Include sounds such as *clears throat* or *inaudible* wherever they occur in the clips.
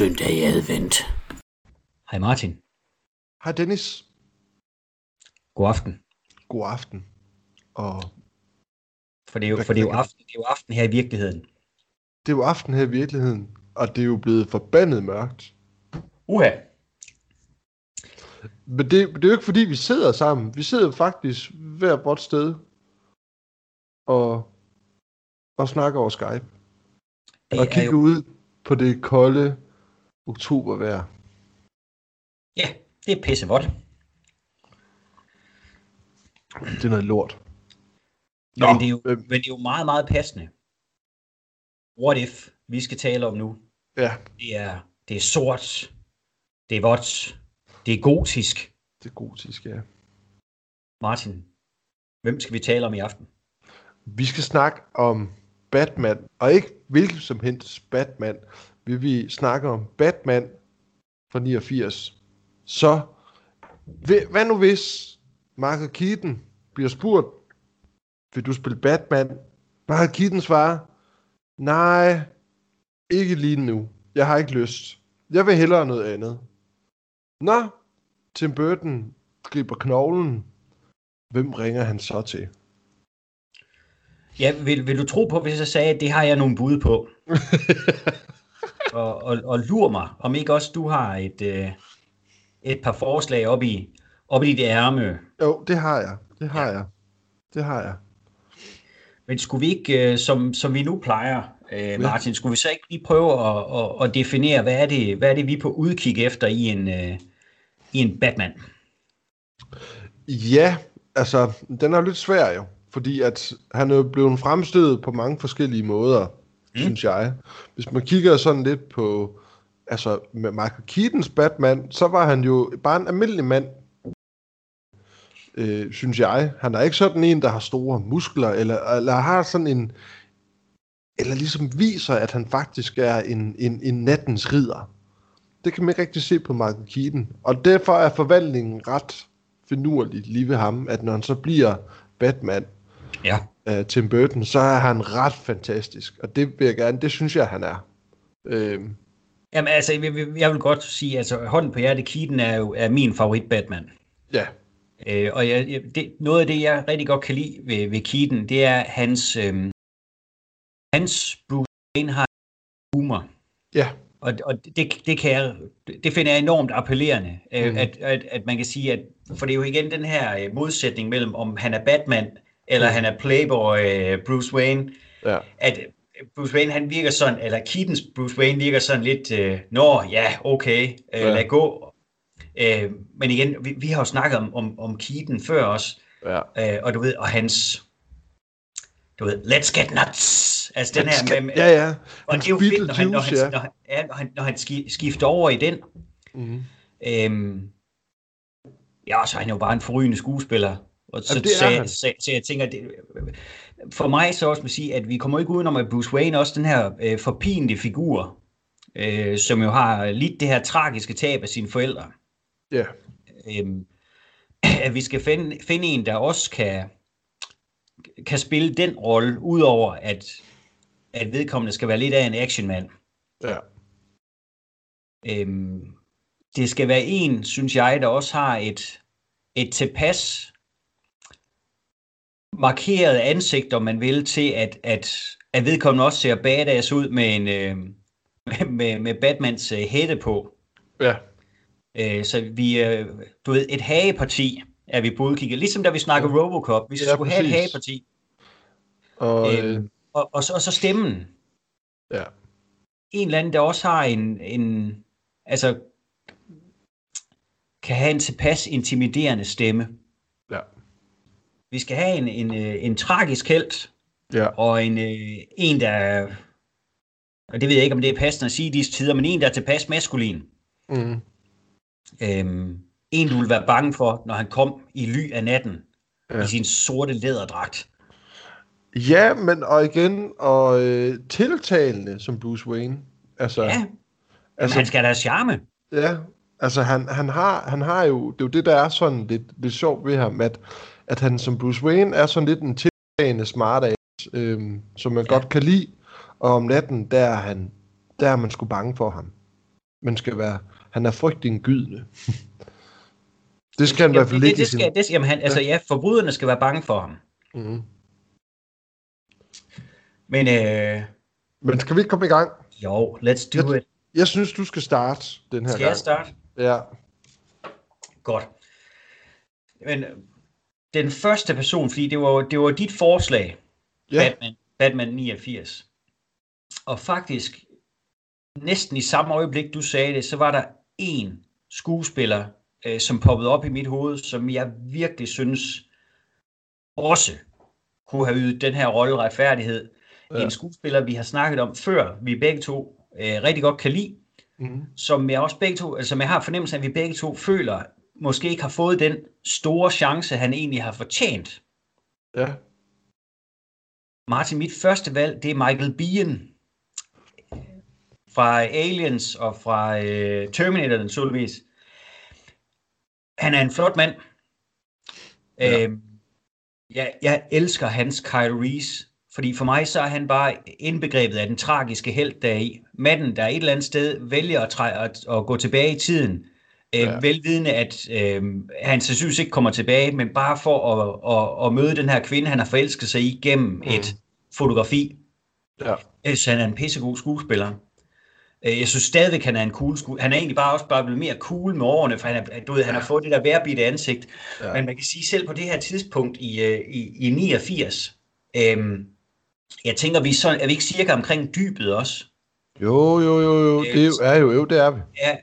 søndag i advent. Hej Martin. Hej Dennis. God aften. God aften. Og For det er jo, for det er jo, aften, det er jo aften her i virkeligheden. det er jo aften her i virkeligheden, og det er jo blevet forbandet mørkt. Uha. Men det, det er jo ikke fordi, vi sidder sammen. Vi sidder faktisk hver vort sted og, og snakker over Skype. Det og er kigger jo, ud på det kolde oktobervejr. ja, det er pisse vådt. Det er noget lort. Men, Nå, det er jo, øh. men det er jo meget, meget passende. What if, vi skal tale om nu, Ja, det er, det er sort, det er vådt, det er gotisk. det er gotisk, ja. Martin, hvem skal vi tale om i aften? Vi skal snakke om Batman, og ikke hvilket som helst Batman. Vi vil snakke om Batman fra 89. Så, hva- hvad nu hvis Michael Keaton bliver spurgt, vil du spille Batman? Michael Keaton svarer, nej, ikke lige nu. Jeg har ikke lyst. Jeg vil hellere noget andet. Nå, Tim Burton griber knoglen. Hvem ringer han så til? Ja, vil, vil du tro på, hvis jeg sagde, at det har jeg nogle bud på? *laughs* og, og, og lur mig, om ikke også du har et, øh, et par forslag op i, op i dit ærme. Jo, det har jeg. Det har jeg. Det har jeg. Men skulle vi ikke, øh, som, som vi nu plejer, øh, Martin, skulle vi så ikke lige prøve at, at, at definere, hvad er, det, hvad er det, vi er på udkig efter i en, øh, i en Batman? Ja, altså, den er lidt svær jo. Fordi at han er blevet fremstillet på mange forskellige måder, mm. synes jeg. Hvis man kigger sådan lidt på, altså med Michael Keatons Batman, så var han jo bare en almindelig mand, øh, synes jeg. Han er ikke sådan en, der har store muskler, eller, eller har sådan en, eller ligesom viser, at han faktisk er en, en, en nattens ridder. Det kan man ikke rigtig se på Michael Keaton. Og derfor er forvandlingen ret finurligt lige ved ham, at når han så bliver Batman Ja. af Tim Burton, så er han ret fantastisk. Og det vil jeg gerne, det synes jeg, han er. Øhm, Jamen altså, jeg, vil- godt sige, altså hånden på hjertet, Keaton er jo er min favorit Batman. ja, Øh, og jeg, det, noget af det, jeg rigtig godt kan lide ved, ved Keaton, det er hans, øh, hans Bruce Wayne har humor. ja, Og, og det, det, kan jeg, det finder jeg enormt appellerende, mm. Mhm. at, at, at man kan sige, at for det er jo igen den her øh, modsætning mellem, om han er Batman, eller Mhm. han er Playboy øh, Bruce Wayne, ja, at øh, Bruce Wayne, han virker sådan, eller Keatons Bruce Wayne virker sådan lidt, øh, nå, ja, okay, øh, Ja. lad gå. Øh, men igen, vi, vi har jo snakket om, om, om Keaton før også, ja. øh, og du ved, og hans, du ved, let's get nuts, altså den her, med, ja, ja. og det er jo fedt, når han, når han, når han, ja, når han, når han ski- skifter over i den, Mm-hmm. Øhm, ja, så er han jo bare en forrygende skuespiller. Og så, Jamen, det så, han. så, jeg tænker, det, for mig så også vil sige, at vi kommer ikke udenom, at Bruce Wayne også den her øh, forpinte figur, øh, som jo har lidt det her tragiske tab af sine forældre. Ja, Øhm, *clears throat* at vi skal finde, finde en, der også kan, kan spille den rolle, udover at, at vedkommende skal være lidt af en actionmand. ja, Øhm, det skal være en, synes jeg, der også har et, et tilpas markeret ansigt, om man vil, til at, at, at vedkommende også ser badass ud med, en, øh, *laughs* med, med Batmans øh, hætte på. ja, Øh, så vi, øh, du ved, et hageparti er vi både kigget, ligesom da vi snakker Robocop, hvis vi Ja, skulle have et præcis. hageparti, og øh, øh, og, og, så, og så stemmen. ja, en eller anden, der også har en, en altså, kan have en tilpas intimiderende stemme. Vi skal have en, en, øh, en tragisk held, ja, og en, øh, en, der er, og det ved jeg ikke, om det er passende at sige i disse tider, men en, der er tilpas maskulin. mm, Øhm, en, du vil være bange for, når han kom i ly af natten, Ja. i sin sorte læderdragt. ja, men og igen, og øh, tiltalende som Bruce Wayne. Altså, Ja, altså, altså, han skal da have charme. Ja, altså han, han, har, han har jo, det er jo det, der er sådan lidt, lidt sjovt ved ham, at, at han som Bruce Wayne er sådan lidt en tiltagende smartass, øhm, som man ja. Ja. godt kan lide, og om natten, der er han, der er man sgu bange for ham. men skal være, han er frygtindgydende. *laughs* det skal han i hvert fald det, ikke det, det skal, det, jamen han, altså ja, forbryderne skal være bange for ham. Mm. Men øh, Men skal vi ikke komme i gang? jo, let's do it. Jeg synes, du skal starte den her Skal gang. jeg starte? Ja. Godt. Men den første person, fordi det var, det var dit forslag, Ja. Batman, Batman 89. Og faktisk, næsten i samme øjeblik, du sagde det, så var der en skuespiller, øh, som poppede op i mit hoved, som jeg virkelig synes også kunne have ydet den her rolle retfærdighed. Ja. En skuespiller, vi har snakket om før, vi begge to øh, rigtig godt kan lide, Mm. som jeg også begge to, altså jeg har fornemmelsen af, at vi begge to føler, måske ikke har fået den store chance, han egentlig har fortjent. Ja. Martin, mit første valg, det er Michael Biehn fra Aliens og fra øh, Terminator, naturligvis. Han er en flot mand. Ja. Øhm, jeg, jeg elsker hans Kyle Reese, fordi for mig så er han bare indbegrebet af den tragiske held der i. Manden, der et eller andet sted vælger at, træ, at, at gå tilbage i tiden, øh, Ja. velvidende, at øh, han sandsynligvis ikke kommer tilbage, men bare for at, at, at møde den her kvinde, han har forelsket sig i gennem Mm. et fotografi. Ja. Jeg synes, han er en pissegod skuespiller. Øh, Jeg synes stadigvæk, han er en cool skuespiller. Han er egentlig bare også bare blevet mere cool med årene, for han, er, du ved, han har fået det der værbitte ansigt. Ja. Men man kan sige selv på det her tidspunkt i, øh, i, i 89, øhm, jeg tænker, vi er, så, er vi ikke cirka omkring dybet også? Jo, jo, jo, jo. Det er jo, er jo, jo, det er vi. Ja.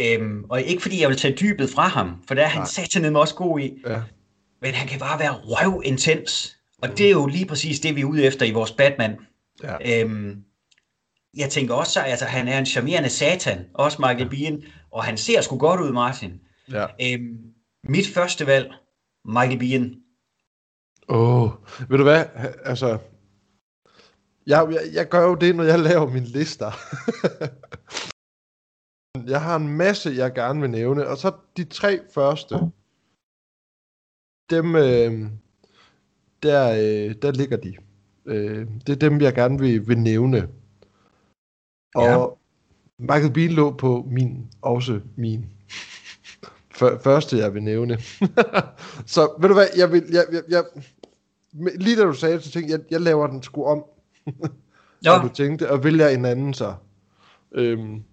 Øhm, og ikke fordi jeg vil tage dybet fra ham, for der er han satanede også god i. Ja. Men han kan bare være røv intens. Og det er jo lige præcis det, vi er ude efter i vores Batman. Ja. Øhm, jeg tænker også, at altså, han er en charmerende satan, også Michael Biehn, og han ser sgu godt ud, Martin. ja. Øhm, mit første valg, Michael Biehn. Åh, oh, ved du hvad? Altså, jeg, jeg, jeg gør jo det, når jeg laver mine lister. *laughs* jeg har en masse, jeg gerne vil nævne, og så de tre første, dem, øh, der, øh, der ligger de. Øh, det er dem, jeg gerne vil, vil nævne. Og Ja. Michael Bean lå på min, også min Før, første, jeg vil nævne. *laughs* så ved du hvad, jeg vil, jeg, jeg, jeg, lige da du sagde det, så tænkte jeg, jeg, laver den sgu om. *laughs* Nå, Og du tænkte, og vælger en anden så. Øhm,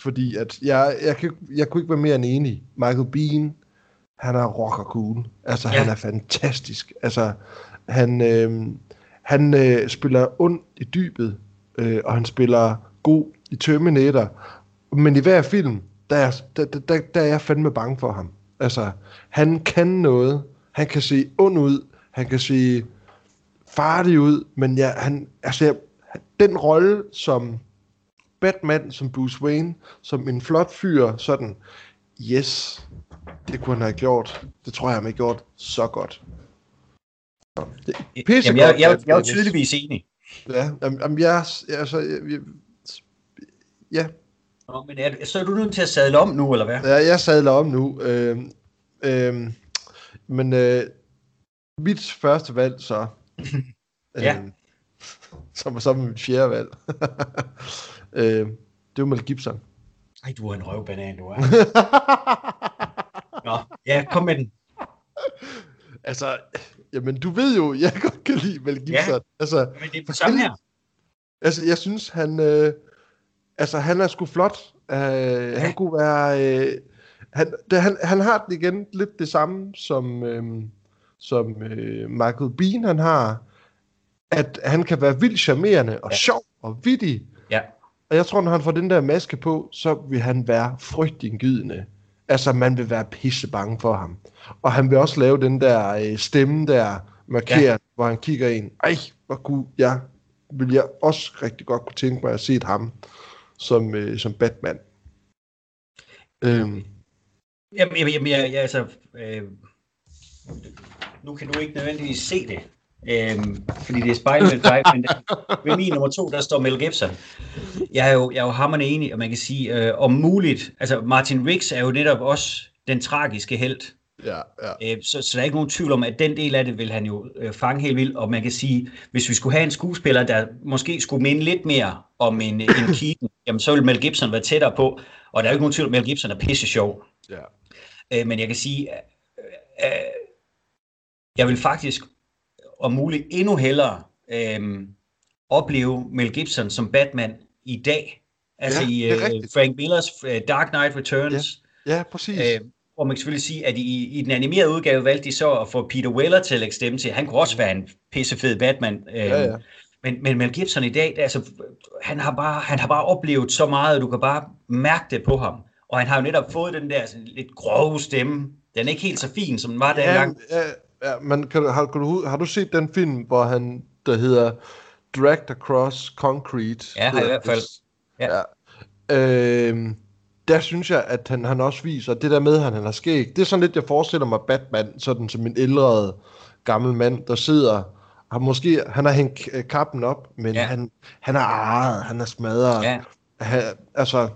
fordi at jeg, jeg, kan, jeg kunne ikke være mere end enig. Michael Bean, han er rocker cool. Altså, ja. Han er fantastisk. Altså, han, øhm, han øh, spiller ond i dybet, øh, og han spiller god i Terminator. Men i hver film, der er, der, der, der, der er jeg fandme bange for ham. Altså, han kan noget. Han kan se ond ud. Han kan se farlig ud. Men ja, han, altså, jeg, den rolle som Batman, som Bruce Wayne, som en flot fyr, sådan, yes, det kunne han have gjort. Det tror jeg, han har gjort så godt. Så, Det er pisse jamen, jeg, godt, jeg, at- jeg er tydeligvis enig. Ja, jamen, jeg, altså, jeg, jeg, ja, Nå, men er, så er du nødt til at sadle om nu, eller hvad? ja, jeg sadler om nu. Øhm, øhm, men øh, mit første valg så, *laughs* Ja. øhm, som, som mit fjerde valg, *laughs* øhm, det var Mel Gibson. Ej, du er en røvbanan, du er. Nå, ja, kom med den. altså, jamen du ved jo, jeg *laughs* godt kan lide Mel Gibson. Ja. Altså, Men det er på samme her. altså, jeg synes, han, øh, altså, han er sgu flot. Øh, ja. Han kunne være... Øh, han, det, han, han har det igen lidt det samme, som, øh, som øh, Michael Bean han har. At han kan være vildt charmerende og. Ja. sjov og vittig. Ja. Og jeg tror, når han får den der maske på, så vil han være frygtindgydende. Altså, man vil være pisse bange for ham. Og han vil også lave den der øh, stemme der, markeret, ja. hvor han kigger ind. Ej, hvor kunne jeg, vil jeg også rigtig godt kunne tænke mig at se ham som, øh, som Batman. Øhm, Jamen, jamen, jamen jeg, jeg, altså, øh, nu kan du ikke nødvendigvis se det, øh, fordi det er spejlet dig, men der, *laughs* ved min nummer to, der står Mel Gibson. Jeg er jo, jeg er jo hammerende enig, og man kan sige, øh, om muligt, altså Martin Riggs er jo netop også den tragiske held, Ja, ja. Øh, så, så der er ikke nogen tvivl om, at den del af det vil han jo øh, fange helt vildt, og man kan sige, hvis vi skulle have en skuespiller, der måske skulle minde lidt mere om en, en *coughs* Keaton, jamen så vil Mel Gibson være tættere på, og der er jo ikke nogen tvivl om, at Mel Gibson er pisse sjov. ja. Øh, men jeg kan sige, øh, øh, jeg vil faktisk om muligt endnu hellere øh, opleve Mel Gibson som Batman i dag. Altså Ja, i øh. Frank Millers øh, Dark Knight Returns. Ja, præcis. Øh, hvor man kan selvfølgelig sige, at i, i den animerede udgave valgte de så at få Peter Weller til at lægge stemme til. Han kunne også være en pissefed Batman. Øh, Ja, ja. Men, men Mel Gibson i dag, altså, han, har bare, han har bare oplevet så meget, at du kan bare mærke det på ham. Og han har jo netop fået den der sådan, lidt grove stemme. Den er ikke helt så fin, som den var ja, dengang. ja, ja, men kan, har, kan du, har du set den film, hvor han, der hedder Dragged Across Concrete? Ja, har i hvert fald. Ja. ja. Øhm, der synes jeg, at han, han også viser, at det der med, at han, han har skæg, det er sådan lidt, jeg forestiller mig Batman, sådan som en ældre gammel mand, der sidder, har måske, han har hængt k- kappen op, men Ja. ja. han, han er arret, han er smadret. Ja, Han, altså,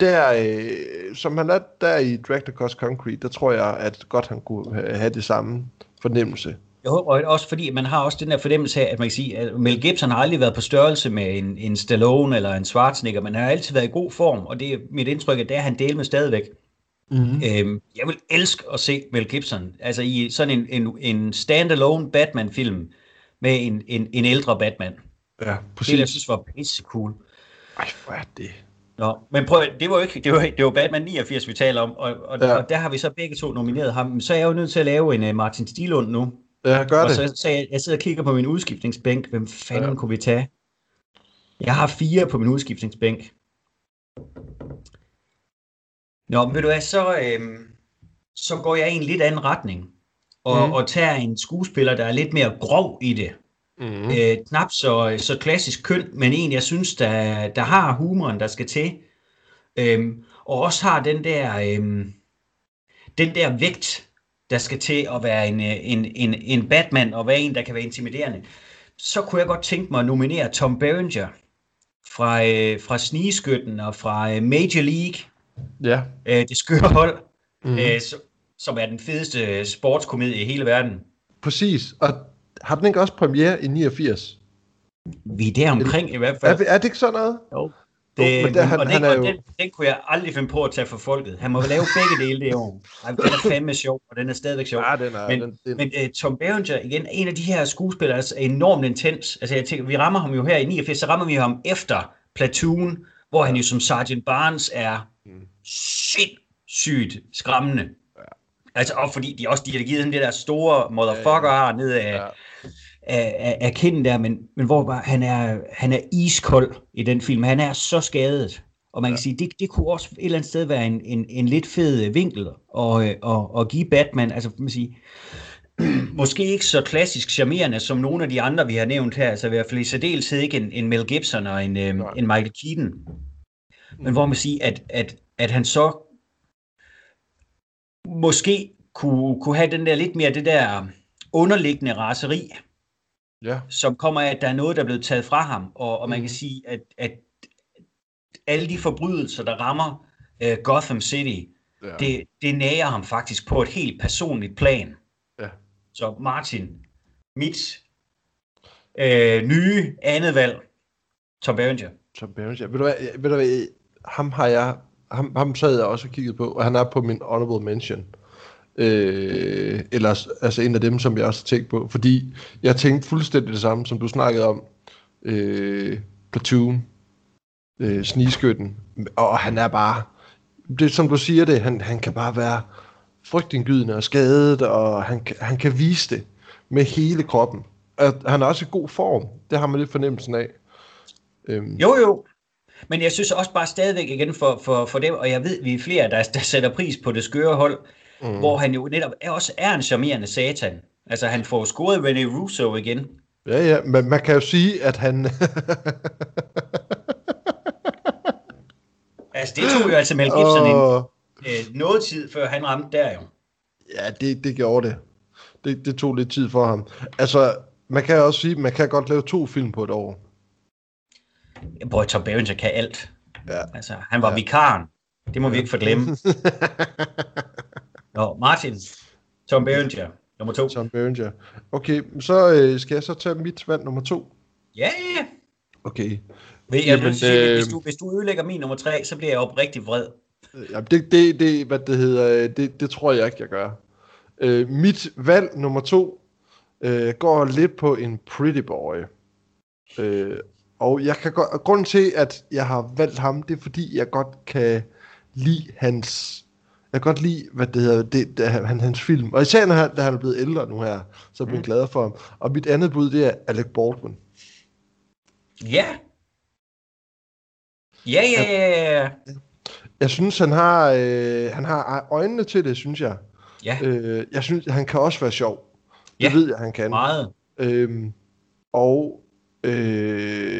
der, øh, som han er der i Dragged Across Concrete, der tror jeg, at godt han kunne ha- have det samme fornemmelse. jeg håber og også fordi, man har også den der fornemmelse af, at man kan sige, at Mel Gibson har aldrig været på størrelse med en, en Stallone eller en Schwarzenegger, men han har altid været i god form, og det er mit indtryk, at det er han del med stadigvæk. Mm-hmm. Øhm, jeg vil elske at se Mel Gibson, altså i sådan en, en, en standalone Batman-film med en, en, en ældre Batman. Ja, Det, jeg præcis. synes var pisse cool. Ej, hvor er det? Nå, men prøv, det var jo ikke, det var, det var Batman 89, vi taler om, og, og, Ja. og der har vi så begge to nomineret ham. Så er jeg jo nødt til at lave en uh, Martin Stilund nu. Ja, gør og det. så, så jeg, jeg sidder og kigger på min udskiftningsbænk. Hvem fanden Ja. kunne vi tage? Jeg har fire på min udskiftningsbænk. Nå, men ved du hvad, så, øhm, så går jeg i en lidt anden retning. Og, mm. og tager en skuespiller, der er lidt mere grov i det. Mm-hmm. Øh, knap så, så klassisk køn, men en, jeg synes, der, der har humoren, der skal til. Øhm, og også har den der, øhm, den der vægt, der skal til at være en, øh, en, en, en Batman, og være en, der kan være intimiderende. Så kunne jeg godt tænke mig at nominere Tom Berenger fra, øh, fra Snigeskytten og fra øh, Major League, Ja. øh, det skøre hold, Mm. mm. øh, som, som er den fedeste sportskomedie i hele verden. Præcis. Og har den ikke også premiere i 89? Vi er der omkring i hvert Er, fald. vi- er det ikke sådan noget? Jo. Det, men der- han- og den, han er jo- den, den kunne jeg aldrig finde på at tage for folket. Han må lave begge dele det år. Ej, den er fandme sjov, og den er stadigvæk sjov. Ja, den er... Men- den, den, Men uh, Tom Berenger, igen, en af de her skuespillere, er enormt intens. Altså, jeg tænker, vi rammer ham jo her i 89, så rammer vi ham efter Platoon, hvor han jo som Sergeant Barnes er Mm. sindssygt skræmmende. Altså, og fordi de også de har givet ham det der store motherfucker har ned af, ja. af, af, af kinden der, men, men hvor bare, han, er, han er iskold i den film. Han er så skadet. Og man kan ja. sige, det, det kunne også et eller andet sted være en, en, en lidt fed øh, vinkel og, og, og give Batman, altså man sige, *clears throat* måske ikke så klassisk charmerende som nogle af de andre, vi har nævnt her, altså i hvert fald i særdeleshed ikke en, en Mel Gibson og en, øhm, Nej. en Michael Keaton. Men hvor man siger, at, at, at han så måske kunne, kunne have den der lidt mere det der underliggende raseri, ja. som kommer af, at der er noget, der er blevet taget fra ham, og, og man kan Mhm. sige, at, at alle de forbrydelser, der rammer uh, Gotham City, ja. det, det nærer ham faktisk på et helt personligt plan. Ja. Så Martin, mit øh, nye andet valg, Tom Berenger. Tom Berenger. Ved du hvad, ved du hvad, ham har jeg, ham, ham sad jeg også og kiggede på, og han er på min honorable mention. Øh, eller altså en af dem, som jeg også har tænkt på, fordi jeg tænkte fuldstændig det samme, som du snakkede om. Øh, Platoon, øh, Snigskytten, og han er bare, det som du siger det, han, han kan bare være frygtindgydende og skadet, og han, han kan vise det med hele kroppen. Og han er også i god form, det har man lidt fornemmelsen af. Øhm, Jo, jo. Men jeg synes også bare stadigvæk igen for, for, for dem, og jeg ved, vi er flere, der, der sætter pris på det skøre hold, mm. hvor han jo netop er, også er en charmerende satan. Altså, han får scoret René Russo igen. Ja, ja, men man kan jo sige, at han... *laughs* Altså, det tog jo altså Mel Gibson en, Åh, øh, noget tid, før han ramte der jo. ja, det, det gjorde det. det. Det tog lidt tid for ham. Altså, man kan også sige, man kan godt lave to film på et år. Boy, Tom Berenger kan alt. Ja. Altså, han var ja. vikaren. Det må vi ikke forglemme. *laughs* Nå, Martin. Tom Berenger, nummer to. Tom Berenger. Okay, så øh, skal jeg så tage mit valg nummer to. Ja, ja. Okay. Ved, jeg Jamen, sige, øh, hvis, du, hvis du ødelægger min nummer tre, så bliver jeg oprigtig vred. Jamen, det, det, det, hvad det hedder, det, det tror jeg ikke, jeg gør. Øh, mit valg nummer to øh, går lidt på en pretty boy. Øh, og jeg kan godt, grunden til, at jeg har valgt ham, det er fordi, jeg godt kan lide hans... Jeg kan godt lide, hvad det hedder, det, det, han, hans film. Og især når han, da han er blevet ældre nu her, så er jeg mm. glad for ham. Og mit andet bud, det er Alec Baldwin. Ja. Ja, ja, ja, ja. Jeg synes, han har, øh, han har øjnene til det, synes jeg. Ja. Øh, jeg synes, han kan også være sjov. Det ja, ved jeg, han kan. meget. Øhm, og øh,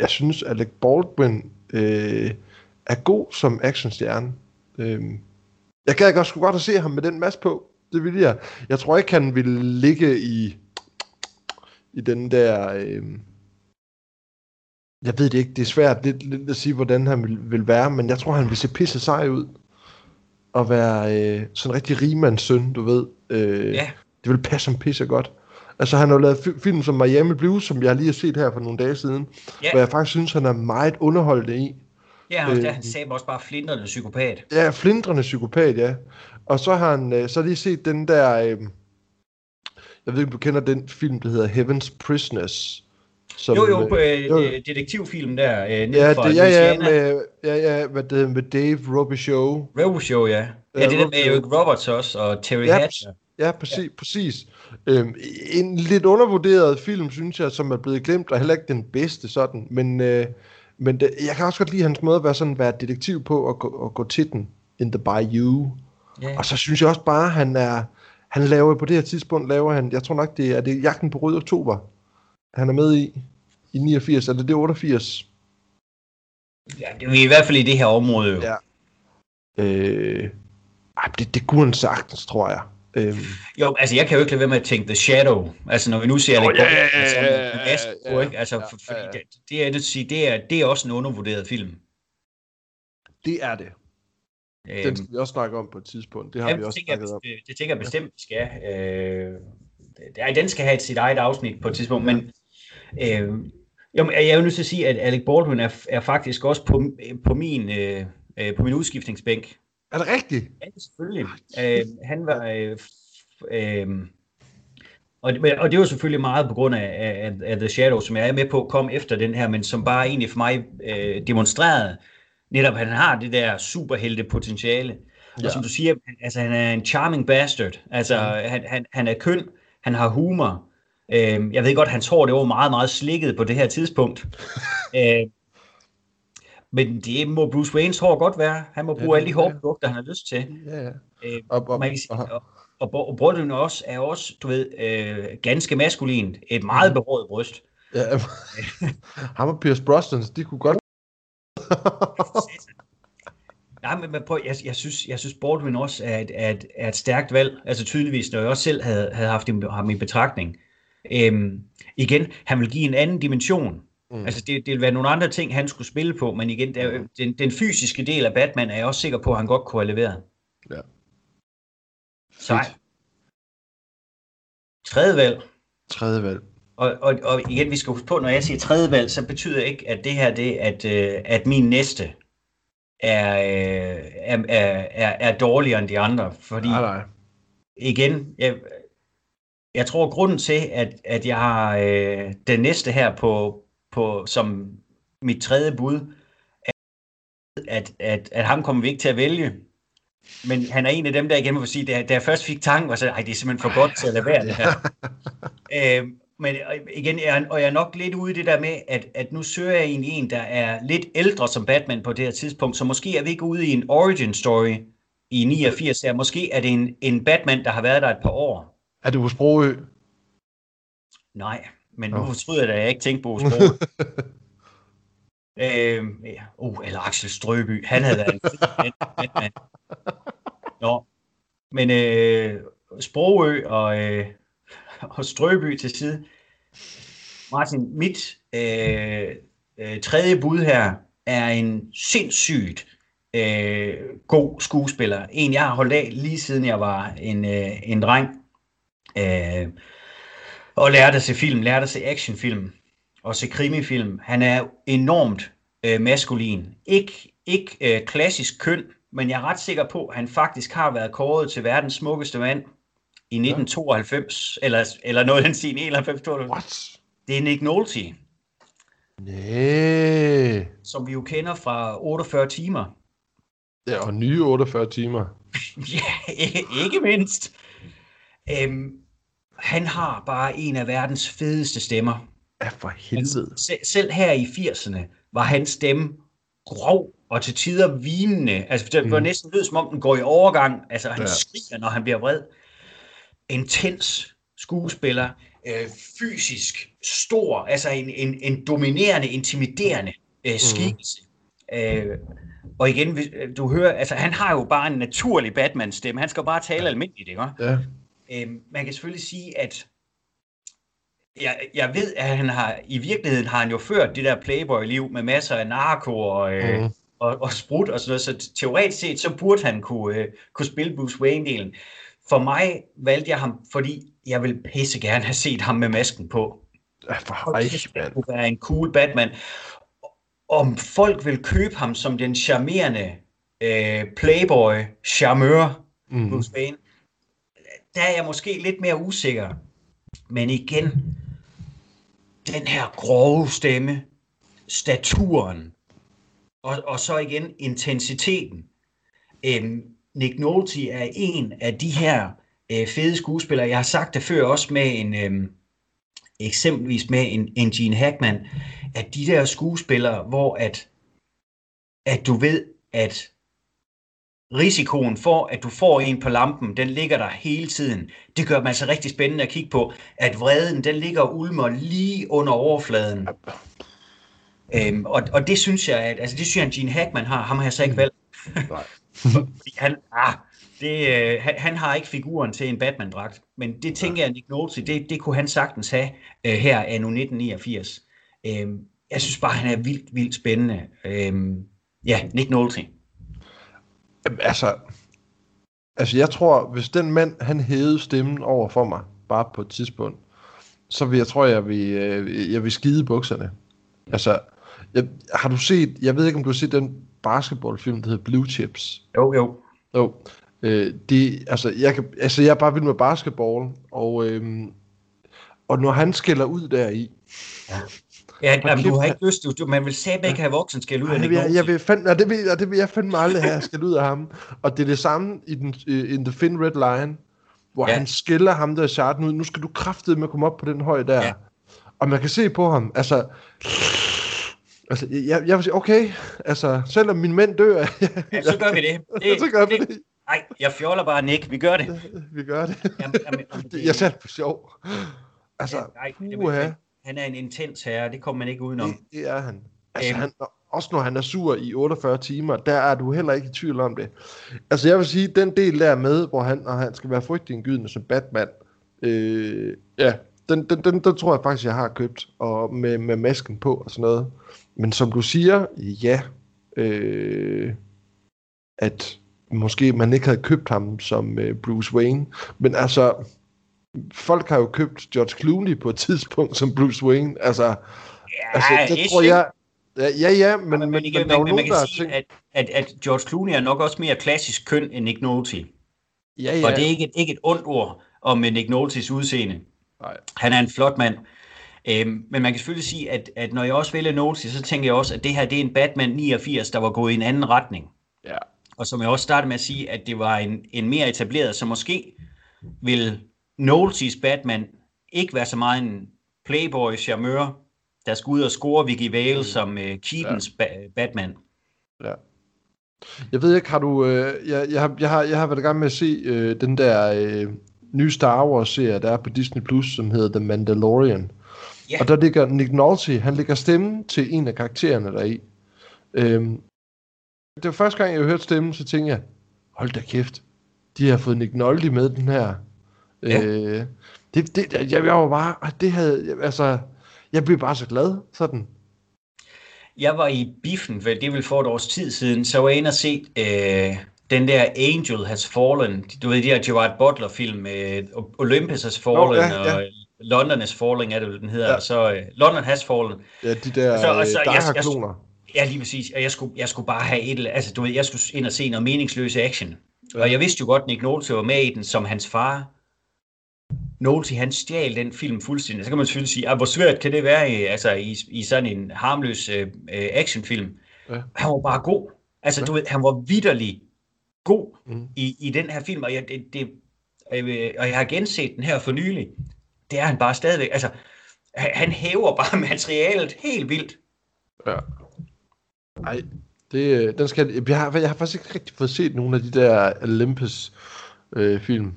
jeg synes, Alec Baldwin øh, er god som actionstjerne. Øhm, jeg gad godt, skulle godt at se ham med den maske på. Det vil jeg. Jeg tror ikke, han ville ligge i i den der... Øh, jeg ved det ikke, det er svært lidt, lidt at sige, hvordan han vil, vil være, men jeg tror, han vil se pisse sej ud. Og være øh, sådan en rigtig rigmands søn, du ved. Øh, ja. Det vil passe ham pisse godt. Altså han har lavet film som Miami Blues, som jeg lige har set her for nogle dage siden, ja. hvor jeg faktisk synes, han er meget underholdende i. Ja, han, øh, han sagde også bare flindrende psykopat. Ja, flindrende psykopat, ja. Og så har han øh, så lige set den der, øh, jeg ved ikke, om du kender den film, der hedder Heaven's Prisoners. Som, jo, jo, øh, jo, detektivfilm der, øh, ja, det, ja, ja, med, ja, ja, hvad det med Dave Robichaux. Robichaux, ja. Ja, det er den med Eric Roberts også, og Terry ja, Hatcher. Ja, præcis. Ja. præcis. Øhm, en lidt undervurderet film, synes jeg, som er blevet glemt, og heller ikke den bedste sådan, men, øh, men det, jeg kan også godt lide hans måde at være sådan være detektiv på og gå, og gå til den in the bayou. Yeah. Og så synes jeg også bare, han er, han laver på det her tidspunkt, laver han, jeg tror nok, det er, det Jagten på Rød Oktober, han er med i, i 89, eller det er 88. Ja, det er i hvert fald i det her område jo. Ja. Øh, det, det kunne han sagtens, tror jeg. Øhm. Jo, altså jeg kan jo ikke lade være med at tænke The Shadow. Altså når vi nu ser oh, det, ja, ja, altså, ja, ja, ikke? Altså, for, fordi det, det er det sige, det er, det er også en undervurderet film. Det er det. Øhm, Den skal vi også snakke om på et tidspunkt. Det har vi også snakket om. Det, det tænker jeg bestemt, vi skal. Øh, det, den skal have sit eget afsnit på et tidspunkt, men øh, jo, jeg er jo nødt til at sige, at Alec Baldwin er, er faktisk også på, på min øh, øh på min udskiftningsbænk. Er det rigtigt? Ja, selvfølgelig. Øh, han var... Øh, øh, og, det, og det var selvfølgelig meget på grund af, af, af The Shadow, som jeg er med på, kom efter den her, men som bare egentlig for mig øh, demonstrerede, netop at han har det der superhelte potentiale. Ja. Og som du siger, altså han er en charming bastard. Altså ja. han, han, han er køn, han har humor. Øh, jeg ved godt, hans hår det var meget, meget slikket på det her tidspunkt. *laughs* øh, men det må Bruce Waynes hår godt være. Han må bruge ja, alle de hårprodukter, han har lyst til. Ja, ja. Øh, og, og, man kan sige, og, og, og brødrene også er også, du ved, øh, ganske maskulint. Et meget mhm. behåret bryst. Ja, *laughs* ham og Pierce Brosnan, de kunne godt... *laughs* Nej, men prøv, jeg, jeg, synes, jeg synes Baldwin også er et, er, et, er et stærkt valg. Altså tydeligvis, når jeg også selv havde, havde haft ham i betragtning. Øhm, igen, han vil give en anden dimension Mm. Altså det, det vil være nogle andre ting, han skulle spille på, men igen, der, mm. den, den fysiske del af Batman er jeg også sikker på, at han godt kunne have leveret. Ja. Så tredje valg. Tredje valg. Og, og, og igen, vi skal huske på, når jeg siger tredje valg, så betyder ikke, at det her det, at, øh, at min næste er, øh, er, er, er dårligere end de andre. Fordi nej, nej. igen, jeg, jeg tror, grunden til, at, at jeg har øh, den næste her på, på, som mit tredje bud, at, at, at ham kommer vi ikke til at vælge. Men han er en af dem, der igen må sige, da, da jeg først fik tanken, var så, ej, det er simpelthen for godt til at lade være det her. *laughs* øh, men igen, jeg, og jeg er nok lidt ude i det der med, at, at nu søger jeg egentlig en, der er lidt ældre som Batman på det her tidspunkt, så måske er vi ikke ude i en origin story i 89 her. Måske er det en, en Batman, der har været der et par år. Er det hos Broø? Nej. Men nu fortryder jeg, at jeg ikke tænkte på sprog. *laughs* øhm, ja. oh, eller Axel Strøby. Han havde været en fed mand. Nå. Men øh, Sprogø og, øh, og Strøby til side. Martin, mit øh, øh, tredje bud her er en sindssygt øh, god skuespiller. En, jeg har holdt af lige siden jeg var en, øh, en dreng. Øh, og lærte at se film, lærte at se actionfilm og se krimifilm. Han er enormt øh, maskulin. Ik, ikke øh, klassisk køn, men jeg er ret sikker på, at han faktisk har været kåret til verdens smukkeste mand i 1992, ja. eller, eller noget den sin 91 92. What? Det er Nick Nolte, Nej. som vi jo kender fra 48 timer. Ja, og nye 48 timer. *laughs* ja, ikke, ikke mindst. Øhm, han har bare en af verdens fedeste stemmer. Ja, for helvede. Sel- selv her i 80'erne var hans stemme grov og til tider vinende. Altså, det var Mm. næsten lød, som om den går i overgang. Altså, han Ja. skriger, når han bliver vred. Intens skuespiller. Øh, fysisk stor. Altså, en, en, en dominerende, intimiderende øh, skikkelse. Øh, og igen, øh, du hører, altså, han har jo bare en naturlig Batman-stemme. Han skal bare tale ja. almindeligt, ikke? Ja. Øhm, man kan selvfølgelig sige, at jeg, jeg ved, at han har i virkeligheden har han jo ført det der playboy-liv med masser af narko og, øh, Mhm. og, og sprut og sådan noget, så teoretisk set, så burde han kunne, øh, kunne spille Bruce Wayne-delen. For mig valgte jeg ham, fordi jeg vil pisse gerne have set ham med masken på. Ej, mand. kunne være en cool Batman. Om folk vil købe ham som den charmerende øh, playboy, charmeur, Mm. Bruce Wayne, der er jeg måske lidt mere usikker. Men igen, den her grove stemme, staturen, og, og så igen intensiteten. Øhm, Nick Nolte er en af de her øh, fede skuespillere. Jeg har sagt det før også med en, øhm, eksempelvis med en, en Gene Hackman, at de der skuespillere, hvor at, at du ved, at risikoen for, at du får en på lampen, den ligger der hele tiden. Det gør man altså rigtig spændende at kigge på, at vreden, den ligger og ulmer lige under overfladen. Øhm, og, og det synes jeg, at, altså det synes jeg, at Gene Hackman har. Ham har jeg så ikke valgt. *laughs* Nej. Han, ah, det, øh, han, han har ikke figuren til en Batman-dragt. Men det tænker jeg, Nick Nolte, det, det kunne han sagtens have øh, her anno 1989. Øhm, jeg synes bare, han er vildt, vildt spændende. Øhm, ja, Nick Nolte. Jamen, Altså, altså jeg tror, hvis den mand, han hævede stemmen over for mig, bare på et tidspunkt, så vil jeg tror, jeg vil, øh, jeg vil skide bukserne. Altså, jeg, har du set, jeg ved ikke, om du har set den basketballfilm, der hedder Blue Chips? Jo, jo. Jo. Øh, det, altså, jeg kan, altså, jeg er bare vild med basketball, og, øhm, og når han skælder ud der i, Ja, jamen, du har ikke lyst, du, du, man vil sæbe ikke have voksen skal ud af det jeg, jeg vil fandme, og det vil, og det vil jeg fandme aldrig have, skal ud af ham. Og det er det samme i den, øh, in The Thin Red Line, hvor ja. Han skiller ham der charten ud. Nu skal du kraftedeme med at komme op på den høj der. Ja. Og man kan se på ham, altså... Altså, jeg, jeg vil sige, okay, altså, selvom min mænd dør, *laughs* *laughs* Ja, så gør vi det. det så gør vi det. Nej, jeg fjoller bare, Nick. Vi gør det. *laughs* Vi gør det. Jamen, jamen, jamen, det jeg selv for sjov. Altså, Ja, nej, det- Han er en intens herre, det kommer man ikke udenom. det, det er han. Altså, Øhm. han, også når han er sur i 48 timer, der er du heller ikke i tvivl om det. Altså, jeg vil sige, den del der med, hvor han, når han skal være frygtindgydende som Batman, øh, ja, den, den, den, den tror jeg faktisk, jeg har købt, og med, med masken på og sådan noget. Men som du siger, ja, øh, at måske man ikke havde købt ham som øh, Bruce Wayne, men altså, folk har jo købt George Clooney på et tidspunkt som Bruce Wayne, altså, Ja, altså det tror jeg, ja, ja, ja men, Men, men, men, igen, men men, men man kan sige, tænkt, at, at, at George Clooney er nok også mere klassisk køn end Nick Nolte. ja, Ja. Og det er ikke et, ikke et ondt ord om øh, Nick Noltes udseende. Nej. Han er en flot mand. Øhm, men man kan selvfølgelig sige, at, at når jeg også vælger Nolte, så tænker jeg også, at det her det er en Batman 89, der var gået i en anden retning. ja. Og som jeg også startede med at sige, at det var en, en mere etableret, så måske vil Noltes Batman ikke være så meget en playboy charmeur, der skal ud og score Vicky Vale mm. som uh, Keatons ja. ba- Batman. Ja. Jeg ved ikke, har du... Øh, jeg, jeg, har, jeg, har, jeg har været i gang med at se øh, den der øh, nye Star Wars-serie, der er på Disney+, Plus, som hedder The Mandalorian. Ja. Og der ligger Nick Nolte, han lægger stemmen til en af karaktererne deri. Øhm, det var første gang, jeg hørte stemmen, så tænkte jeg, hold da kæft, de har fået Nick Nolte med den her. Ja. Øh, det, det, jeg, jeg var bare, det havde, altså, jeg blev bare så glad, sådan. jeg var i biffen, vel, det vel for et års tid siden, så var jeg inde og se øh, den der Angel Has Fallen, du ved, de her Gerard Butler-film, øh, Olympus Has Fallen, Nå, ja, ja. og London Has Fallen, er det vel, den hedder, Ja. og så øh, London Has Fallen. Ja, de der så- og så- øh, jeg- jeg-. Ja, lige præcis. Og jeg skulle, jeg skulle bare have et eller altså du ved, jeg skulle ind og se noget meningsløs action. Ja. Og jeg vidste jo godt, Nick Nolte var med i den som hans far. Nolte, han stjal den film fuldstændig. Så kan man selvfølgelig sige, ah, hvor svært kan det være i, altså, i, i sådan en harmløs øh, øh, actionfilm. Ja. Han var bare god. Altså, du ved, han var vidderlig god Mm. i, i den her film, og jeg, det, det, øh, og jeg har genset den her for nylig. Det er han bare stadigvæk. Altså, han, han hæver bare *laughs* materialet helt vildt. Ja. Ej, det, øh, den skal, jeg, har, jeg har faktisk ikke rigtig fået set nogle af de der Olympus øh, film.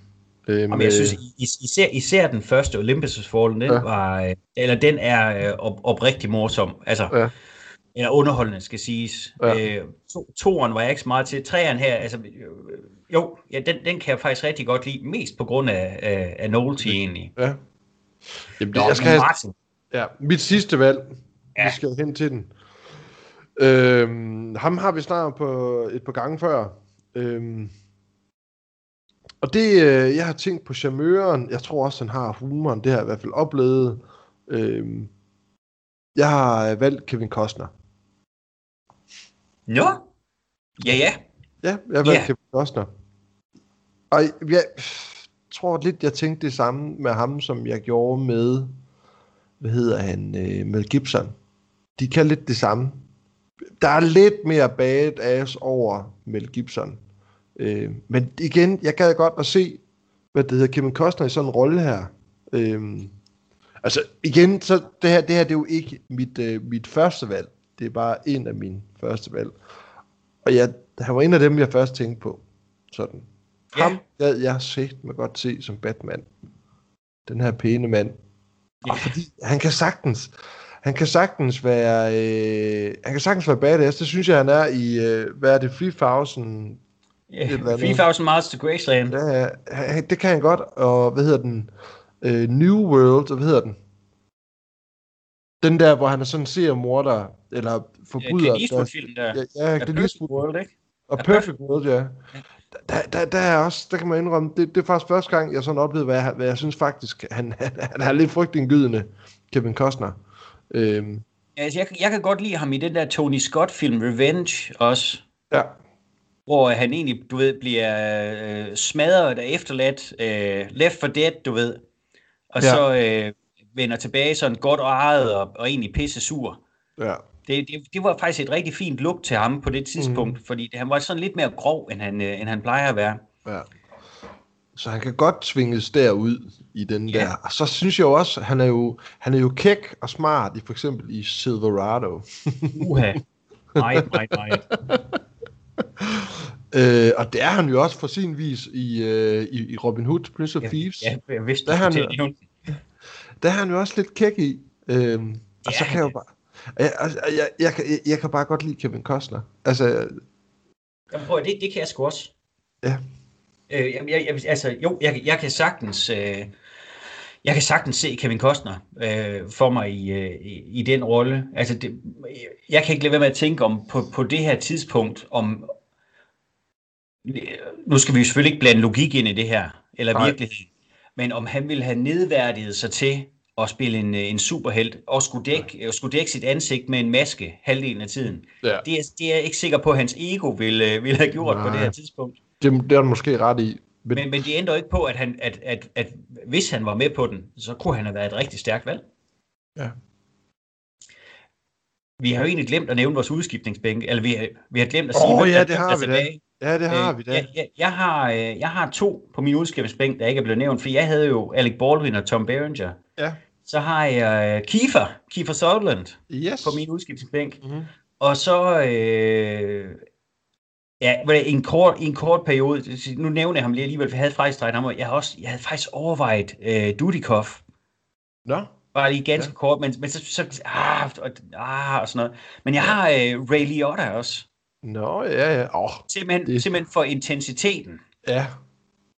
Øh, Jamen, jeg synes is- især, især den første Olympus Fallen, den Ja. var, øh, eller den er øh, op, oprigtig morsom. Altså, Ja. eller underholdende, skal siges. Ja. Øh, to, toeren var jeg ikke så meget til. Treeren her, altså, øh, jo, ja, den, den kan jeg faktisk rigtig godt lide, mest på grund af, af, af Nolte egentlig. Ja. Jamen, det, Nå, jeg skal have, ja, mit sidste valg. Ja. Vi skal hen til den. Øhm, ham har vi snart på et par gange før. Øhm, og det, øh, jeg har tænkt på charmøren. Jeg tror også, han har humoren. Det har jeg i hvert fald oplevet. Øhm, jeg har øh, valgt Kevin Costner. Nå? Ja, ja. Ja, jeg har valgt Ja. Kevin Costner. Og jeg tror lidt, jeg tænkte det samme med ham, som jeg gjorde med, hvad hedder han, øh, Mel Gibson. De kan lidt det samme. Der er lidt mere badass over Mel Gibson. Øh, men igen, jeg gad godt at se, hvad det hedder, Kevin Costner i sådan en rolle her. Øh, altså igen, så det her, det her det er jo ikke mit, øh, mit første valg. Det er bare en af mine første valg. Og jeg, han var en af dem, jeg først tænkte på. Sådan. Ja. Ham gad jeg set mig godt se som Batman. Den her pæne mand. Ja. Og fordi han kan sagtens, han kan sagtens være, øh, han kan sagtens være badass. Det synes jeg, han er i, øh, hvad er det, 3000? Ja. Andet. 3000 Miles to Graceland. Ja, ja, det kan han godt. Og hvad hedder den? Øh, New World, hvad hedder den? Den der, hvor han er sådan ser morder eller forbryder. Clint Eastwood-film der. Ja, ja, A Clint Perfect. World, ikke? Og A Perfect World, ja. Der, der, der er også, der kan man indrømme, det, det er faktisk første gang, jeg sådan oplevede, hvad jeg, hvad jeg synes faktisk, han, *laughs* han, han er lidt frygtindgydende, Kevin Costner. Øhm, Altså, jeg, jeg kan godt lide ham i den der Tony Scott-film Revenge også. ja, hvor han egentlig, du ved, bliver øh, smadret og efterladt, øh, left for dead, du ved, og Ja. så øh, vender tilbage sådan godt ejet og, og egentlig pisse sur. ja. Det, det, det var faktisk et rigtig fint look til ham på det tidspunkt, mm. fordi han var sådan lidt mere grov, end han, øh, end han plejer at være. Ja. Så han kan godt tvinges derud i den Ja. der. Og så synes jeg jo også, han er jo, han er jo kæk og smart, i for eksempel i Silverado. Uha. Meget, meget, meget. *laughs* Øh, og det er han jo også for sin vis i, øh, i, i Robin Hood, Prince of Ja, Thieves. ja, jeg vidste, Der er han den. Der er han jo også lidt kæk i. Øhm, og Ja, så kan jeg jo bare... Jeg, jeg, jeg, jeg, kan- jeg, kan bare godt lide Kevin Costner. Altså, Jamen, prøv, det, det kan jeg sgu også. Ja. Øh, jeg, jeg, altså, jo, jeg, jeg kan sagtens... Øh, jeg kan sagtens se Kevin Costner øh, for mig i, øh, i, i den rolle. Altså, det, jeg kan ikke lade være med at tænke om på, på det her tidspunkt, om... Nu skal vi jo selvfølgelig ikke blande logik ind i det her, eller Nej. virkelighed. Men om han ville have nedværdiget sig til at spille en, øh, en superhelt, og skulle dække, og skulle dække sit ansigt med en maske halvdelen af tiden. ja, Det er, det er jeg ikke sikker på, at hans ego ville, ville have gjort Nej. på det her tidspunkt. det, det er du måske ret i. Men, Men, men det ændrer ikke på, at, han, at, at, at hvis han var med på den, så kunne han have været et rigtig stærkt valg. Ja. Vi har jo egentlig glemt at nævne vores udskiftningsbænk, eller vi har, vi har glemt at sige, Åh, hvem ja, det har vi tilbage. Ja, det har Øh, vi da. Jeg, jeg, jeg, har, øh, jeg har to på min udskiftningsbænk, der ikke er blevet nævnt, for jeg havde jo Alec Baldwin og Tom Berenger. Ja. Så har jeg øh, Kiefer, Kiefer Sutherland Yes. på min udskiftningsbænk. Mm-hmm. Og så, øh, ja, en kort, en kort periode, nu nævner jeg ham lige alligevel, for jeg havde faktisk ham, og jeg, har også, jeg havde faktisk overvejet øh, Dudikoff, Nå, bare lige ganske ja. kort, men, men så, så ah, og, ah, og sådan noget. Men jeg har øh, Ray Liotta også, Nå, ja, ja. Åh, simpelthen, Det- simpelthen for intensiteten, ja.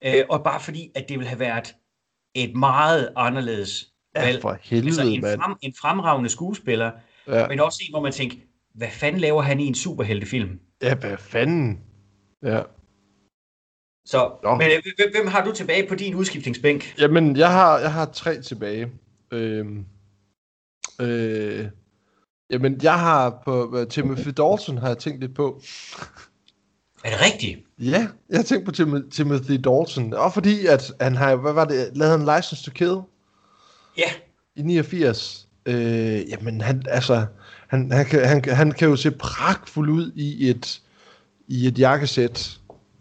øh, og bare fordi, at det ville have været et meget anderledes Ja, valg. for Altså helvede, en, mand. frem, en fremragende skuespiller, Ja. men også en, hvor man tænker, hvad fanden laver han i en superheltefilm? Ja, hvad fanden? Ja. Så, Nå. men øh, hvem, hvem har du tilbage på din udskiftningsbænk? Jamen, jeg har, jeg har tre tilbage. Øhm, øh, jamen, jeg har på uh, Timothy Dalton har jeg tænkt lidt på. Er det rigtigt? Ja, jeg har tænkt på Tim- Timothy Dalton. Og fordi, at han har, hvad var det, lavet en License to Kill Ja. i 89. Øh, jamen, han, altså, han, han, kan, han, han kan jo se pragtfuld ud i et, i et jakkesæt.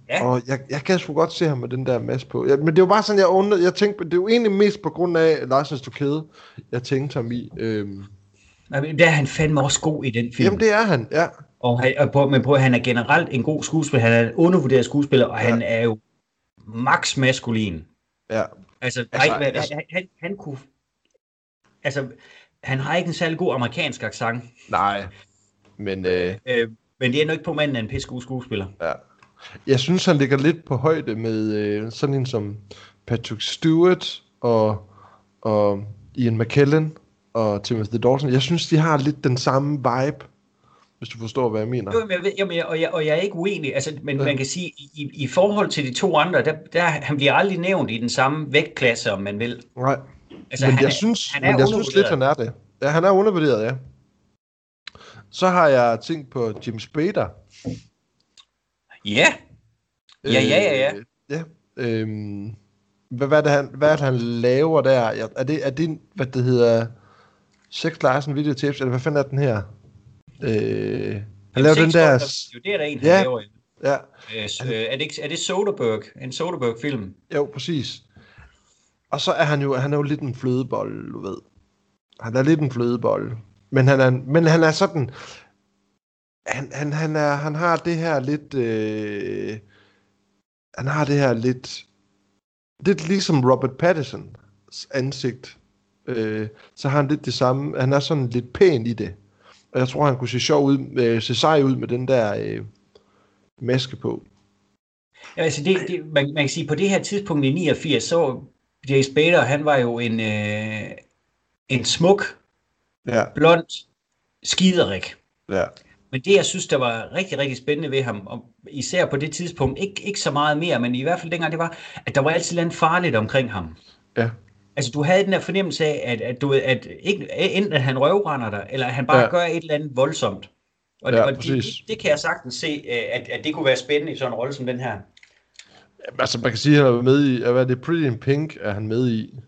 Ja. Og jeg, jeg kan sgu godt se ham med den der maske på. Ja, men det var bare sådan, jeg undrede, jeg tænkte, det er jo egentlig mest på grund af License to Kill, jeg tænkte ham i. Øhm, men Der er han fandme også god i den film. jamen, det er han, ja. Og, han, og på, men på, han er generelt en god skuespiller. Han er en undervurderet skuespiller, og Ja. han er jo max maskulin. ja. Altså, Altså, nej, altså- han, han, han kunne... Altså, han har ikke en særlig god amerikansk accent, Nej, men øh, øh, men det er nok ikke på manden af en pisse god skuespiller. ja. jeg synes, han ligger lidt på højde med øh, sådan en som Patrick Stewart og, og Ian McKellen og Timothy Dalton. Jeg synes, de har lidt den samme vibe, hvis du forstår, hvad jeg mener. Jo, men jeg ved, jamen, jeg, og, jeg, og jeg er ikke uenig, altså, men Ja. man kan sige, i, i forhold til de to andre, der, der, han bliver aldrig nævnt i den samme vægtklasse, om man vil. Nej, Altså, men han jeg synes, han er men jeg synes lidt, han er det. Ja, han er undervurderet, ja. Så har jeg tænkt på Jim Spader. Ja, Ja, ja, ja, ja. Øh, ja. Øhm, hvad, hvad, er det, han, hvad er det, han laver der? Ja, Er det, er det hvad det hedder, Sex Larsen Videotapes, eller hvad fanden er den her? Øh, han laver den der... Jo, det er der en, han Ja. laver. Ja, Øh, øh, er, det ikke, er det Soderbergh? En Soderbergh-film? jo, præcis. Og så er han jo, han er jo lidt en flødebold, du ved. Han er lidt en flødebold. Men han er, men han er sådan... Han, han, han, er, han har det her lidt... Øh, han har det her lidt... Lidt ligesom Robert Pattinsons ansigt. Øh, så har han lidt det samme. Han er sådan lidt pæn i det. Og jeg tror, han kunne se sjov ud, øh, se sej ud med den der øh, maske på. Ja, altså det, det, man, man kan sige, på det her tidspunkt i 89, så Jay Spader, han var jo en, øh, en smuk, Ja, blond skiderik. ja. Men det, jeg synes, der var rigtig, rigtig spændende ved ham, og især på det tidspunkt, ikke, ikke så meget mere, men i hvert fald dengang, det var, at der var altid noget farligt omkring ham. Ja. Altså, du havde den der fornemmelse af, at, at, du, at ikke, enten at han røvrender dig, eller at han bare Ja. gør et eller andet voldsomt. Og, Ja, det, og det, det, det kan jeg sagtens se, øh, at, at det kunne være spændende i sådan en rolle som den her. Altså, man kan sige, at han er med i... Hvad er det? Pretty in Pink er han med i.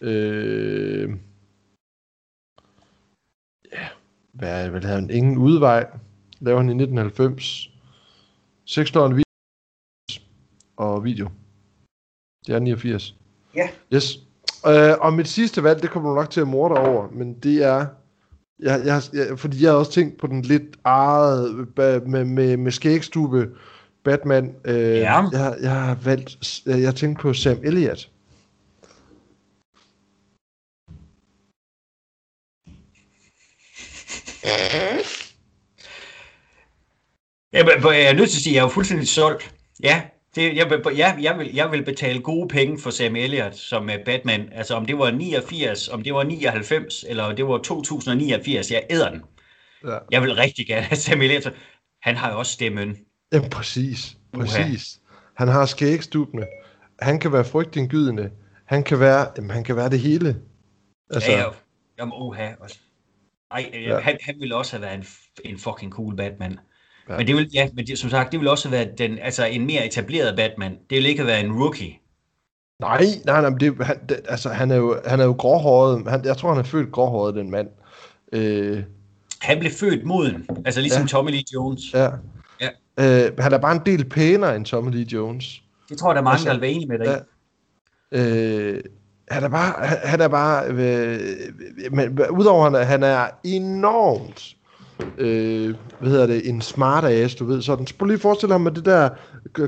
Øh... Ja, hvad er havde han? Ingen udvej. Laver han i 1990. 6 år en video. Og video. Det er 89. Ja. Yes. Øh, og mit sidste valg, det kommer du nok til at morde dig over, men det er... Jeg, jeg, jeg, fordi jeg har også tænkt på den lidt ba- med, med, med skægstube Batman. Øh, Ja. jeg, jeg har valgt... Jeg har tænkt på Sam Elliott. Jeg, jeg er nødt til at sige, at jeg er jo fuldstændig solgt. Ja, det, jeg, vil, ja jeg, vil, jeg vil betale gode penge for Sam Elliott som uh, Batman. Altså om det var 89, om det var 99, eller det var 2089, jeg æder den. Ja. Jeg vil rigtig gerne have Sam Elliott. Han har jo også stemmen. Ja, præcis. Uha. Præcis. Han har skægstubene. Han kan være frygtindgydende. Han kan være, jamen, han kan være det hele. Altså, Ja, ja. Jamen, uha. også. Ej, Ja. ja. han, han ville også have været en, en fucking cool Batman. Ja. Men det vil, ja, men det, som sagt, det vil også været den, altså en mere etableret Batman. Det vil ikke været en rookie. nej, nej, nej, men det, han, det, altså, han er jo, han er jo gråhåret. Han, jeg tror, han er født gråhåret, den mand. Øh, Han blev født moden, altså ligesom Ja. Tommy Lee Jones. ja. Ja. Øh, han er bare en del pænere end Tommy Lee Jones. Det tror jeg, der er mange, Altså, der vil være enige med dig. Ja. Øh, han er bare, han- han er bare, øh, men udover han er, han er enormt, øh, hvad hedder det, en smart ass, du ved, sådan. Så prøv lige at forestille dig med det der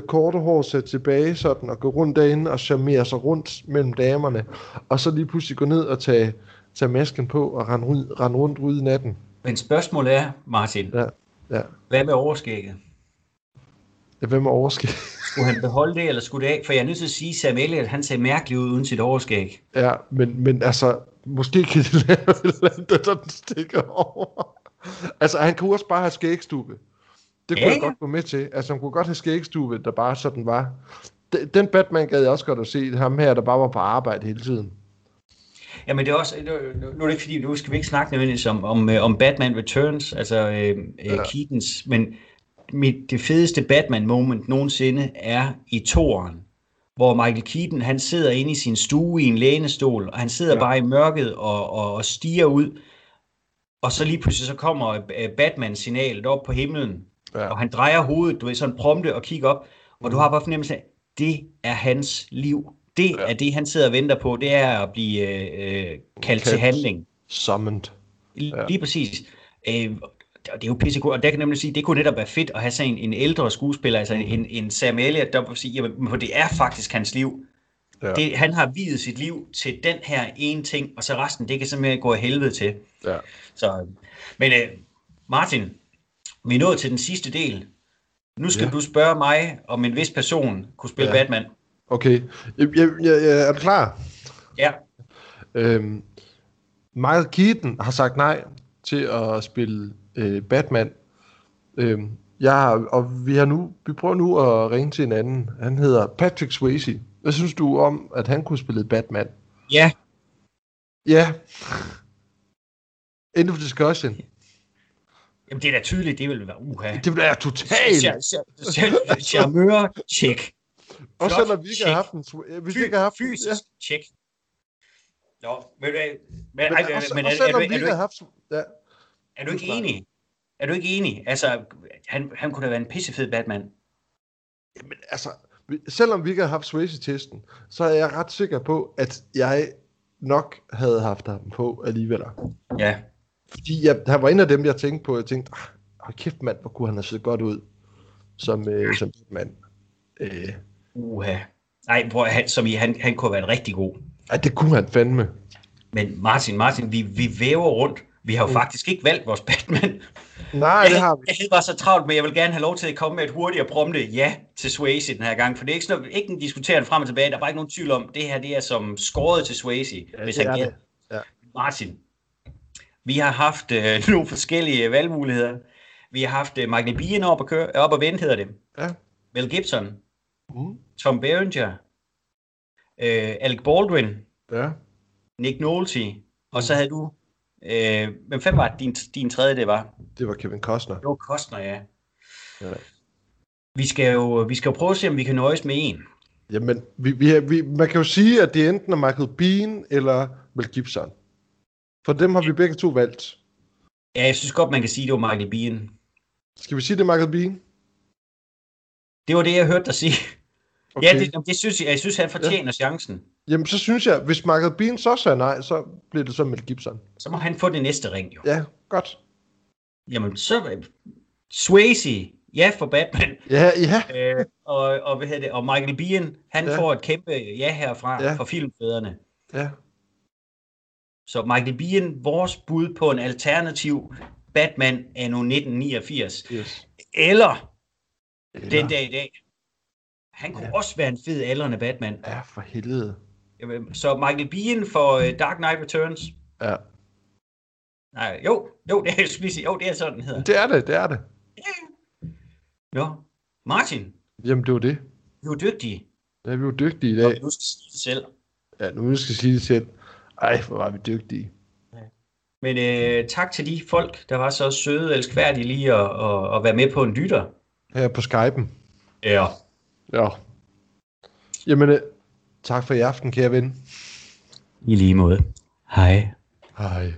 korte hår sæt tilbage, sådan, og gå rundt derinde og charmere sig rundt mellem damerne, og så lige pludselig gå ned og tage, tage masken på og rende, rende rundt ude i natten. Men spørgsmålet er, Martin, Ja, ja. hvad med overskægget? Ja, Hvem er overskæg? *laughs* Skulle han beholde det, eller skulle det af? For jeg er nødt til at sige, at Sam Elliott, han ser mærkelig ud uden sit overskæg. Ja, men, men altså, måske kan de lave et eller andet, der stikker over. Altså, han kunne også bare have skægstube. Det kunne Ja, jeg godt gå med til. Altså, han kunne godt have skægstube, der bare sådan var. Den- Batman gad jeg også godt at se. Ham her, der bare var på arbejde hele tiden. Jamen det er også, nu, er det ikke fordi, nu skal vi ikke snakke nødvendigvis om, om, øh, om Batman Returns, altså øh, øh, Ja. Keatons, men mit, det fedeste Batman-moment nogensinde er i toren, hvor Michael Keaton, han sidder inde i sin stue i en lænestol, og han sidder ja. bare i mørket og, og, og stiger ud, og så lige pludselig så kommer øh, Batman-signalet op på himlen, Ja. og han drejer hovedet, du ved, sådan prompte og kigger op, og du har bare fornemmelsen af, det er hans liv. Det Ja. er det, han sidder og venter på, det er at blive øh, øh, kaldt til Kaldt. handling. Summoned. Lige, Ja. ja. lige præcis. Øh, og det er jo pissegodt, og der kan nemlig sige, det kunne netop være fedt at have sådan en, en ældre skuespiller, altså en, en Sam Elliott, der vil sige, jamen, for det er faktisk hans liv. Ja. Det, han har videt sit liv til den her ene ting, og så resten, det kan simpelthen gå af helvede til. Ja. Så, men øh, Martin, vi er nået til den sidste del. Nu skal Ja. du spørge mig, om en vis person kunne spille Ja. ja. Batman. Okay. Jeg, jeg, jeg, jeg, er du klar? Ja. Øhm, Michael Keaton har sagt nej til at spille øh, Batman. Øhm, jeg har, og vi har nu, vi prøver nu at ringe til en anden. Han hedder Patrick Swayze. Hvad synes du om, at han kunne spille Batman? Ja, Ja. End of discussion. Jamen, det er da tydeligt, det vil være uha. Det bliver totalt. Charmeur, check. Og flot, selvom vi ikke har haft en... sw- Hvis vi ikke har haft Fysisk, ja. check. Nå, men, øh, men, Men, ej, også, men og er, er, er, du ikke ikke, har haft... Ja. er du ikke enig? Er du ikke enig? Altså, han, han kunne da være en pissefed Batman. Men altså, selvom vi ikke har haft Swayze-testen, så er jeg ret sikker på, at jeg nok havde haft ham på alligevel. Ja. Fordi jeg, han var en af dem, jeg tænkte på. Jeg tænkte, ah, kæft mand, hvor kunne han have set godt ud som, øh, som mand. Øh, Uha. Nej, bror, han, som i, han, han kunne have været rigtig god. ej, det kunne han fandme. Men Martin, Martin, vi, vi væver rundt. Vi har jo Mm. faktisk ikke valgt vores Batman. Nej, det har vi. Jeg havde bare så travlt, men jeg vil gerne have lov til at komme med et hurtigere prompte ja til Swayze den her gang. For det er ikke, sådan, ikke en diskuteren frem og tilbage. Der er bare ikke nogen tvivl om, det her det er som skåret til Swayze, ja, hvis han er gætter. Ja. Martin, vi har haft øh, *laughs* nogle forskellige valgmuligheder. Vi har haft øh, Michael Biehn op at, køre, op at vente, hedder det. Ja. Mel Gibson, Mm. Tom Berenger, øh, Alec Baldwin, Ja. Nick Nolte, og så havde du, øh, hvem fem var din, din tredje, det var? Det var Kevin Costner. Det var Kostner, ja. Ja. Vi skal, jo, vi skal jo prøve at se, om vi kan nøjes med en. Jamen, vi, vi, vi, man kan jo sige, at det enten er Michael Bean eller Mel Gibson. For dem har vi begge to valgt. Ja, jeg synes godt, man kan sige, det var Michael Biehn. Skal vi sige, det er Michael Bean? Det var det, jeg hørte dig sige. Okay. Ja, det, det synes jeg, jeg synes, han fortjener ja. chancen. Jamen, så synes jeg, hvis Michael Bean så sagde nej, så bliver det så Mel Gibson. Så må han få det næste ring, jo. Ja, godt. Jamen, så øh, Swayze, ja for Batman, Ja, ja. øh, og, og, hvad hedder det, og Michael Biehn, han Ja. får et kæmpe ja herfra Ja. for filmfædrene. Ja, Så Michael Biehn, vores bud på en alternativ Batman anno 1989. yes. Eller Eller, den dag i dag. Han kunne ja. også være en fed aldrende Batman. Ja, for helvede. Så Michael Biehn for uh, Dark Knight Returns. Ja. Nej, jo, jo, det er, jeg skulle lige sige, jo, det er sådan, den hedder. Det er det, det er det. Nå, Martin, Jamen, det var det. du er dygtig. Ja, vi var dygtige i Og dag. du skal sige det selv. Ja, nu skal jeg sige det selv. Ej, hvor var vi dygtige. Men øh, tak til de folk, der var så søde og elskværdige lige at, at, at være med på en lytter. Her på Skype'en. Ja. Ja. Jamen, øh, tak for i aften, kære ven. I lige måde. Hej. Hej.